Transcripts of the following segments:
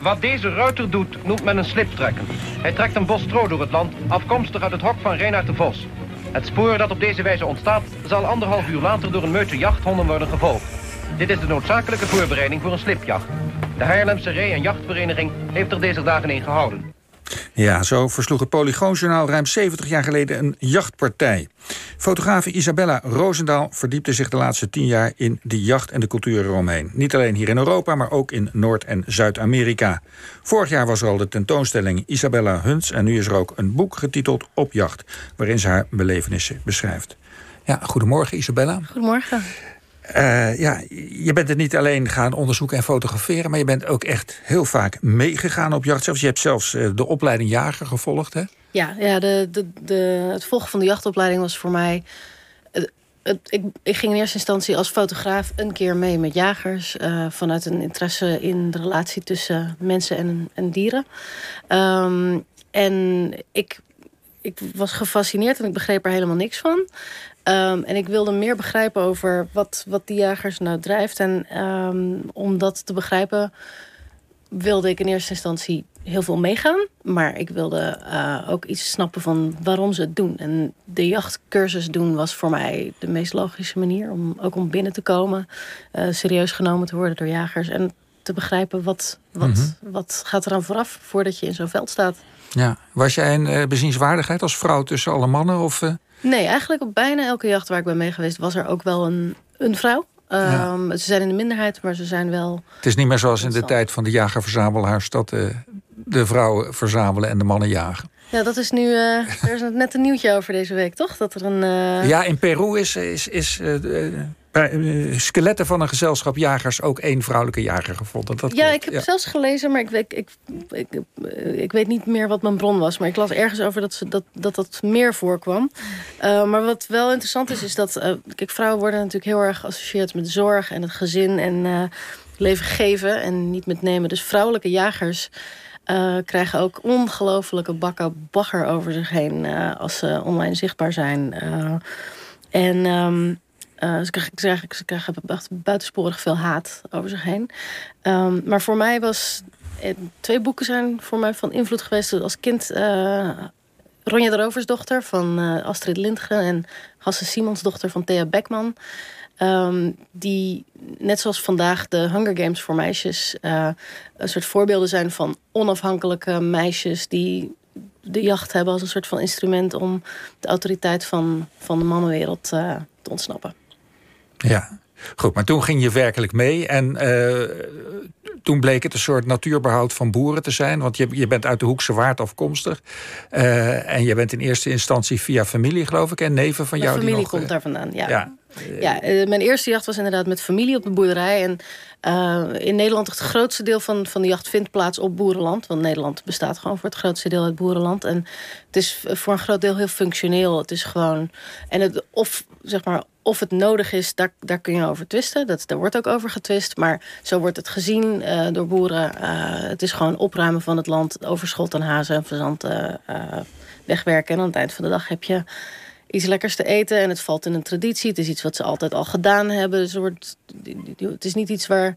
Wat deze ruiter doet, noemt men een sliptrekken. Hij trekt een bos stro door het land, afkomstig uit het hok van Reinhard de Vos. Het spoor dat op deze wijze ontstaat, zal anderhalf uur later door een meute jachthonden worden gevolgd. Dit is de noodzakelijke voorbereiding voor een slipjacht. De Haarlemse Ree- en Jachtvereniging heeft er deze dagen een gehouden. Ja, zo versloeg het Polygoonjournaal ruim 70 jaar geleden een jachtpartij. Fotografe Isabella Roosendaal verdiepte zich de laatste tien jaar in de jacht en de cultuur eromheen. Niet alleen hier in Europa, maar ook in Noord- en Zuid-Amerika. Vorig jaar was er al de tentoonstelling Isabella Hunts en nu is er ook een boek getiteld Op jacht, waarin ze haar belevenissen beschrijft. Ja, goedemorgen Isabella. Goedemorgen. Uh, ja, je bent het niet alleen gaan onderzoeken en fotograferen, maar je bent ook echt heel vaak meegegaan op jacht. Zelfs, je hebt zelfs uh, de opleiding jager gevolgd, hè? Ja, ja de, de, het volgen van de jachtopleiding was voor mij. Het, het, ik, ik, ging in eerste instantie als fotograaf een keer mee met jagers. Vanuit een interesse in de relatie tussen mensen en, en dieren. Um, en ik, ik was gefascineerd en ik begreep er helemaal niks van. Um, en ik wilde meer begrijpen over wat, wat die jagers nou drijft. En um, om dat te begrijpen wilde ik in eerste instantie heel veel meegaan. Maar ik wilde uh, ook iets snappen van waarom ze het doen. En de jachtcursus doen was voor mij de meest logische manier. Om, ook om binnen te komen. Uh, serieus genomen te worden door jagers. En te begrijpen wat, wat, mm -hmm. wat gaat er aan vooraf voordat je in zo'n veld staat. Ja. Was jij een uh, bezienswaardigheid als vrouw tussen alle mannen? Of, Nee, eigenlijk op bijna elke jacht waar ik ben mee geweest... was er ook wel een, een vrouw. Ja. Um, ze zijn in de minderheid, maar ze zijn wel... Het is niet meer zoals in de tijd van de jager-verzamelaars... dat de, de vrouwen verzamelen en de mannen jagen. Ja, dat is nu... Uh, er is net een nieuwtje over deze week, toch? Dat er een... Uh... Ja, in Peru is, is, is uh, skeletten van een gezelschap jagers ook één vrouwelijke jager gevonden. Dat ja, ik heb ja. zelfs gelezen, maar ik, ik, ik, ik, ik weet niet meer wat mijn bron was. Maar ik las ergens over dat ze, dat, dat, dat meer voorkwam. Uh, maar wat wel interessant is, is dat... Uh, kijk, vrouwen worden natuurlijk heel erg geassocieerd met zorg en het gezin en uh, leven geven en niet met nemen. Dus vrouwelijke jagers... Uh, krijgen ook ongelofelijke bakken bagger over zich heen uh, als ze online zichtbaar zijn. Uh, en um, ze, krijgen, ze krijgen buitensporig veel haat over zich heen. Um, maar voor mij was. Twee boeken zijn voor mij van invloed geweest. Als kind Ronja de Roversdochter van Astrid Lindgren en Hasse Simons dochter van Thea Beckman. Um, die, net zoals vandaag de Hunger Games voor meisjes... Uh, een soort voorbeelden zijn van onafhankelijke meisjes... die de jacht hebben als een soort van instrument... om de autoriteit van, van de mannenwereld uh, te ontsnappen. Ja, goed. Maar toen ging je werkelijk mee. En uh, toen bleek het een soort natuurbehoud van boeren te zijn. Want je, je bent uit de Hoekse Waard afkomstig. Uh, en je bent in eerste instantie via familie, geloof ik. En neven van Mijn jou. familie die nog, komt daar vandaan, ja. ja. Ja, mijn eerste jacht was inderdaad met familie op de boerderij. En uh, in Nederland het grootste deel van, van de jacht vindt plaats op boerenland. Want Nederland bestaat gewoon voor het grootste deel uit boerenland. En het is voor een groot deel heel functioneel. Het is gewoon... En het, of, zeg maar, of het nodig is, daar, daar kun je over twisten. Dat, daar wordt ook over getwist. Maar zo wordt het gezien door boeren. Het is gewoon opruimen van het land. Overschot aan hazen en verzand wegwerken. En aan het eind van de dag heb je iets lekkers te eten en het valt in een traditie. Het is iets wat ze altijd al gedaan hebben. Dus het, wordt, het is niet iets waar,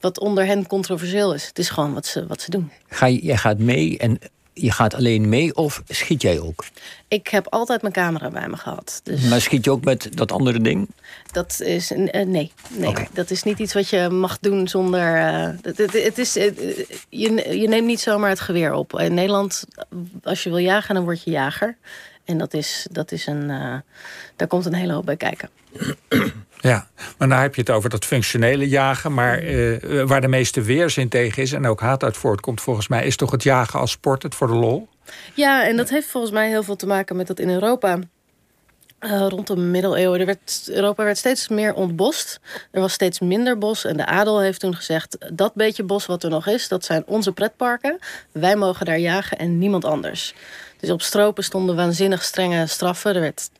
wat onder hen controversieel is. Het is gewoon wat ze, wat ze doen. Ga je, jij gaat mee en je gaat alleen mee of schiet jij ook? Ik heb altijd mijn camera bij me gehad. Dus maar schiet je ook met dat andere ding? Dat is uh, nee, nee. Okay. dat is niet iets wat je mag doen zonder. Uh, het, het, het, is, uh, je, je neemt niet zomaar het geweer op. In Nederland, als je wil jagen, dan word je jager. En dat is, dat is een, uh, daar komt een hele hoop bij kijken. Ja, maar nou heb je het over dat functionele jagen. Maar uh, waar de meeste weerzin tegen is en ook haat uit voortkomt, volgens mij, is toch het jagen als sport, het voor de lol? Ja, en dat heeft volgens mij heel veel te maken met dat in Europa. Uh, rond de middeleeuwen. Er werd, Europa werd steeds meer ontbost. Er was steeds minder bos. En de adel heeft toen gezegd: dat beetje bos wat er nog is, dat zijn onze pretparken. Wij mogen daar jagen en niemand anders. Dus op stropen stonden waanzinnig strenge straffen. Er werd,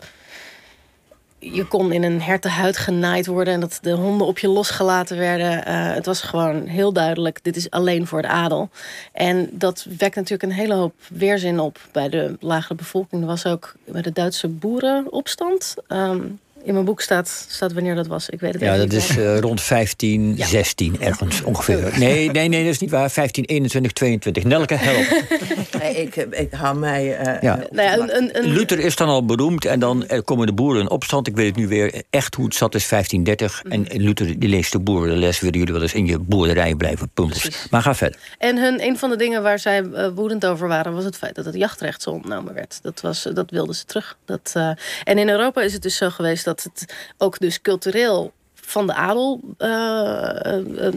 je kon in een hertenhuid genaaid worden en dat de honden op je losgelaten werden. Uh, het was gewoon heel duidelijk: dit is alleen voor de adel. En dat wekt natuurlijk een hele hoop weerzin op bij de lagere bevolking. Er was ook bij de Duitse boerenopstand. Um, in mijn boek staat, staat wanneer dat was. Ik weet het Ja, dat niet is eh, rond 15, 16 ergens ongeveer. Nee, nee, nee, dat is niet waar. 15, 21, 22. Nelke, help. Nee, ik, ik hou mij. eh, Ja. Nou ja, een, een, een, Luther is dan al beroemd en dan komen de boeren in opstand. Ik weet het nu weer echt hoe het zat, is 1530. En Luther die leest de boerenles, willen jullie wel eens in je boerderij blijven. Precies. Maar ga verder. En hun, een van de dingen waar zij eh, woedend over waren... was het feit dat het jachtrecht zo ontnomen werd. Dat, was, dat wilden ze terug. Dat, eh, en in Europa is het dus zo geweest dat het ook dus cultureel van de adel... eh, eh, eh,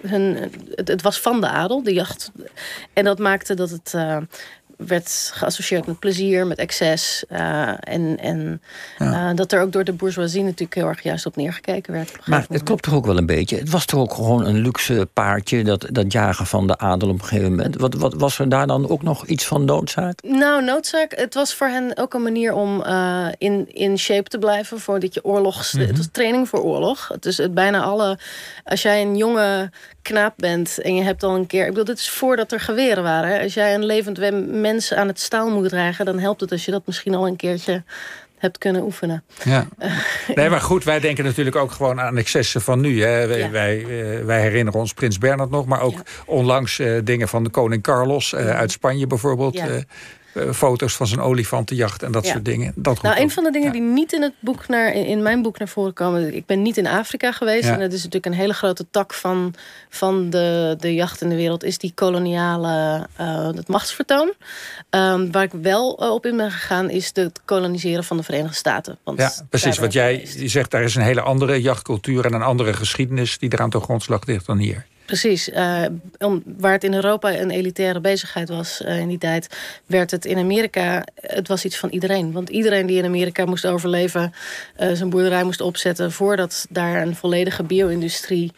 hun, het, het was van de adel, de jacht. En dat maakte dat het... werd geassocieerd met plezier, met excess. eh, en en eh, dat er ook door de bourgeoisie natuurlijk heel erg juist op neergekeken werd. op Maar het klopt toch ook wel een beetje. Het was toch ook gewoon een luxe paardje, dat, dat jagen van de adel op een gegeven moment. Wat, wat, was er daar dan ook nog iets van noodzaak? Nou, noodzaak. Het was voor hen ook een manier om eh, in, in shape te blijven voordat je oorlogs. Het was training voor oorlog. Het is het bijna alle. Als jij een jonge knaap bent en je hebt al een keer. Ik bedoel, dit is voordat er geweren waren. Hè. Als jij een levend we- aan het staal moet dragen, dan helpt het als je dat misschien al een keertje hebt kunnen oefenen. Ja. Nee, maar goed, wij denken natuurlijk ook gewoon aan excessen van nu. Hè. Wij, Ja. wij, eh, wij herinneren ons Prins Bernhard nog, maar ook Ja. onlangs eh, dingen van de koning Carlos eh, uit Spanje bijvoorbeeld. Ja. Eh, foto's van zijn olifantenjacht en dat Ja. soort dingen. Dat Nou, een van de dingen Ja. die niet in het boek naar, in mijn boek naar voren komen. Ik ben niet in Afrika geweest. Ja. En dat is natuurlijk een hele grote tak van, van de, de jacht in de wereld. Is die koloniale eh, het machtsvertoon. Ehm, waar ik wel eh, op in ben gegaan, is het koloniseren van de Verenigde Staten. Want Ja, precies. Wat jij zegt, daar is een hele andere jachtcultuur en een andere geschiedenis die eraan ten grondslag ligt dan hier. Precies. eh, waar het in Europa een elitaire bezigheid was eh, in die tijd, werd het in Amerika, het was iets van iedereen. Want iedereen die in Amerika moest overleven, eh, zijn boerderij moest opzetten voordat daar een volledige bio-industrie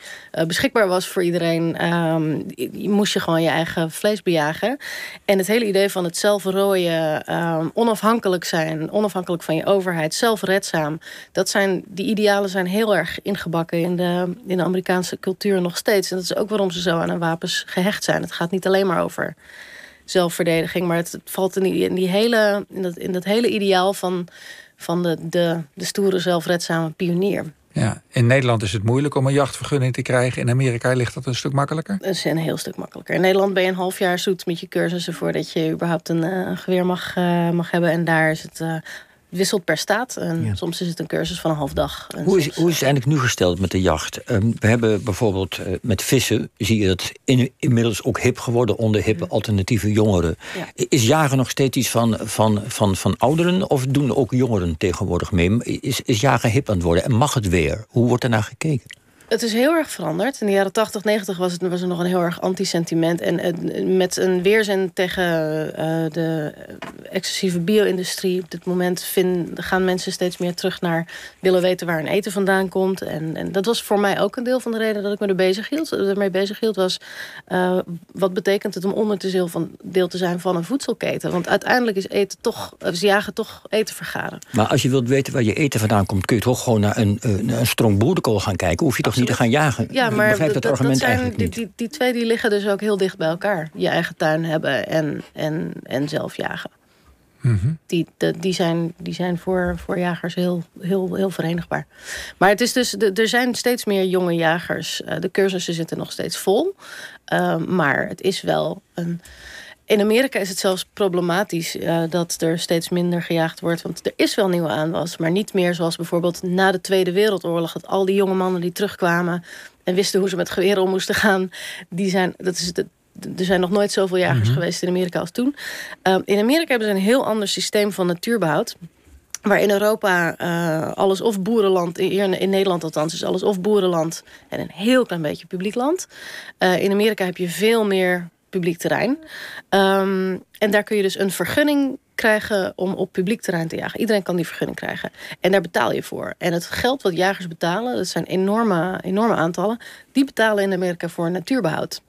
beschikbaar was voor iedereen, ehm, moest je gewoon je eigen vlees bejagen. En het hele idee van het zelfrooien, ehm, onafhankelijk zijn, onafhankelijk van je overheid, zelfredzaam, dat zijn, die idealen zijn heel erg ingebakken in de, in de Amerikaanse cultuur nog steeds. En dat is ook waarom ze zo aan hun wapens gehecht zijn. Het gaat niet alleen maar over zelfverdediging, maar het, het valt in, die, in, die hele, in, dat, in dat hele ideaal van, van de, de, de stoere, zelfredzame pionier. Ja. In Nederland is het moeilijk om een jachtvergunning te krijgen. In Amerika ligt dat een stuk makkelijker. Dat is een heel stuk makkelijker. In Nederland ben je een half jaar zoet met je cursussen voordat je überhaupt een, eh, geweer mag, eh, mag hebben. En daar is het. eh, wisselt per staat. En Ja. soms is het een cursus van een half dag. En Hoe is, soms- hoe is het eigenlijk nu gesteld met de jacht? Ehm, we hebben bijvoorbeeld eh, met vissen, zie je dat in, inmiddels ook hip geworden onder hippe alternatieve jongeren. Ja. Is jagen nog steeds iets van, van, van, van ouderen of doen ook jongeren tegenwoordig mee? Is, is jagen hip aan het worden en mag het weer? Hoe wordt er naar gekeken? Het is heel erg veranderd. In de jaren 80, 90 was, het, was er nog een heel erg anti-sentiment. En eh, met een weerzin tegen eh, de excessieve bio-industrie. Op dit moment vind, gaan mensen steeds meer terug naar willen weten waar hun eten vandaan komt. En, en dat was voor mij ook een deel van de reden dat ik me er bezig hield. Ermee bezig hield was eh, wat betekent het om onderdeel van, deel te zijn van een voedselketen. Want uiteindelijk is eten toch, is jagen toch eten vergaren. Maar als je wilt weten waar je eten vandaan komt, kun je toch gewoon naar een, een, een strong boerenkool gaan kijken. Hoef je toch niet te gaan jagen? Ja, Ik maar begrijp dat, dat argument zijn, eigenlijk die, niet. die, die twee die liggen dus ook heel dicht bij elkaar. Je eigen tuin hebben en, en, en zelf jagen. Die, de- die zijn, die zijn voor, voor jagers heel, heel, heel verenigbaar. Maar het is dus, de- er zijn steeds meer jonge jagers. Eh, de cursussen zitten nog steeds vol. Eh, maar het is wel een. In Amerika is het zelfs problematisch eh, dat er steeds minder gejaagd wordt. Want er is wel nieuwe aanwas, maar niet meer zoals bijvoorbeeld na de Tweede Wereldoorlog. Dat al die jonge mannen die terugkwamen en wisten hoe ze met geweren om moesten gaan. Die zijn, dat is de, er zijn nog nooit zoveel jagers geweest in Amerika als toen. Um, in Amerika hebben ze een heel ander systeem van natuurbehoud. Waar in Europa uh, alles of boerenland, hier in Nederland althans, is alles of boerenland en een heel klein beetje publiek land. Uh, in Amerika heb je veel meer publiek terrein. Um, en daar kun je dus een vergunning krijgen om op publiek terrein te jagen. Iedereen kan die vergunning krijgen. En daar betaal je voor. En het geld wat jagers betalen, dat zijn enorme, enorme aantallen, die betalen in Amerika voor natuurbehoud.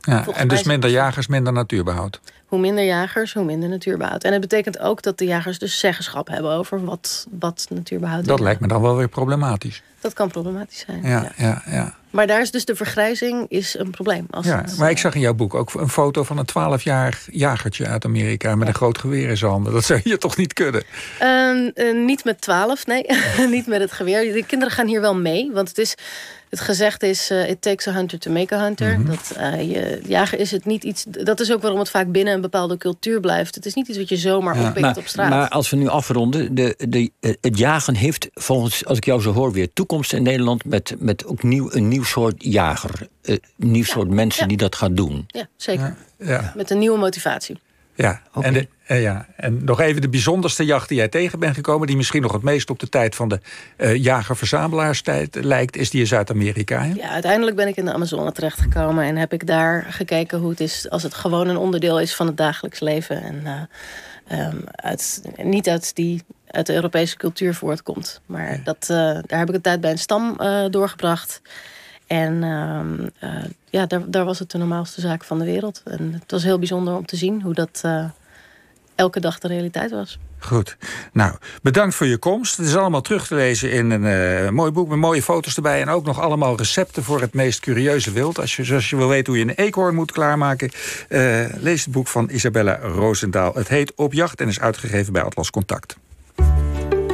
Ja, Volgens en dus minder jagers, minder natuurbehoud. Hoe minder jagers, hoe minder natuurbehoud. En het betekent ook dat de jagers dus zeggenschap hebben over wat, wat natuurbehoud Dat is. lijkt me dan wel weer problematisch. Dat kan problematisch zijn. Ja, ja. ja. Maar daar is dus de vergrijzing is een probleem. Als ja. het, Maar ik eh, zag in jouw boek ook een foto van een 12-jarig jagertje uit Amerika met een groot geweer in zijn handen. Dat zou je toch niet kunnen? Ehm, eh, niet met 12, nee. niet met het geweer. De kinderen gaan hier wel mee. Want het is. Het gezegd is, eh, it takes a hunter to make a hunter. Mhm. Dat eh, je, jagen is het niet iets... Dat is ook waarom het vaak binnen een bepaalde cultuur blijft. Het is niet iets wat je zomaar Ja. oppikt Maar, op straat. maar als we nu afronden, de, de, eh, het jagen heeft volgens, als ik jou zo hoor, weer toekomst in Nederland met, met ook nieuw, een nieuw soort jager. eh, Een nieuw soort mensen ja. die dat gaan doen. Ja, zeker. Ja. Met een nieuwe motivatie. Ja, en, de, eh, ja. en nog even de bijzonderste jacht die jij tegen bent gekomen... die misschien nog het meest op de tijd van de eh jager-verzamelaarstijd lijkt... is die in Zuid-Amerika. Ja, uiteindelijk ben ik in de Amazone terechtgekomen. En heb ik daar gekeken hoe het is als het gewoon een onderdeel is van het dagelijks leven. En eh, ehm, uit, niet uit, die, uit de Europese cultuur voortkomt. Maar dat, daar heb ik een tijd bij een stam doorgebracht. En ehm, eh, ja, daar, daar was het de normaalste zaak van de wereld. En het was heel bijzonder om te zien hoe dat eh, elke dag de realiteit was. Goed. Nou, bedankt voor je komst. Het is allemaal terug te lezen in een eh, mooi boek met mooie foto's erbij. En ook nog allemaal recepten voor het meest curieuze wild. Als je, als je wil weten hoe je een eekhoorn moet klaarmaken... lees het boek van Isabella Roosendaal. Het heet Op Jacht en is uitgegeven bij Atlas Contact.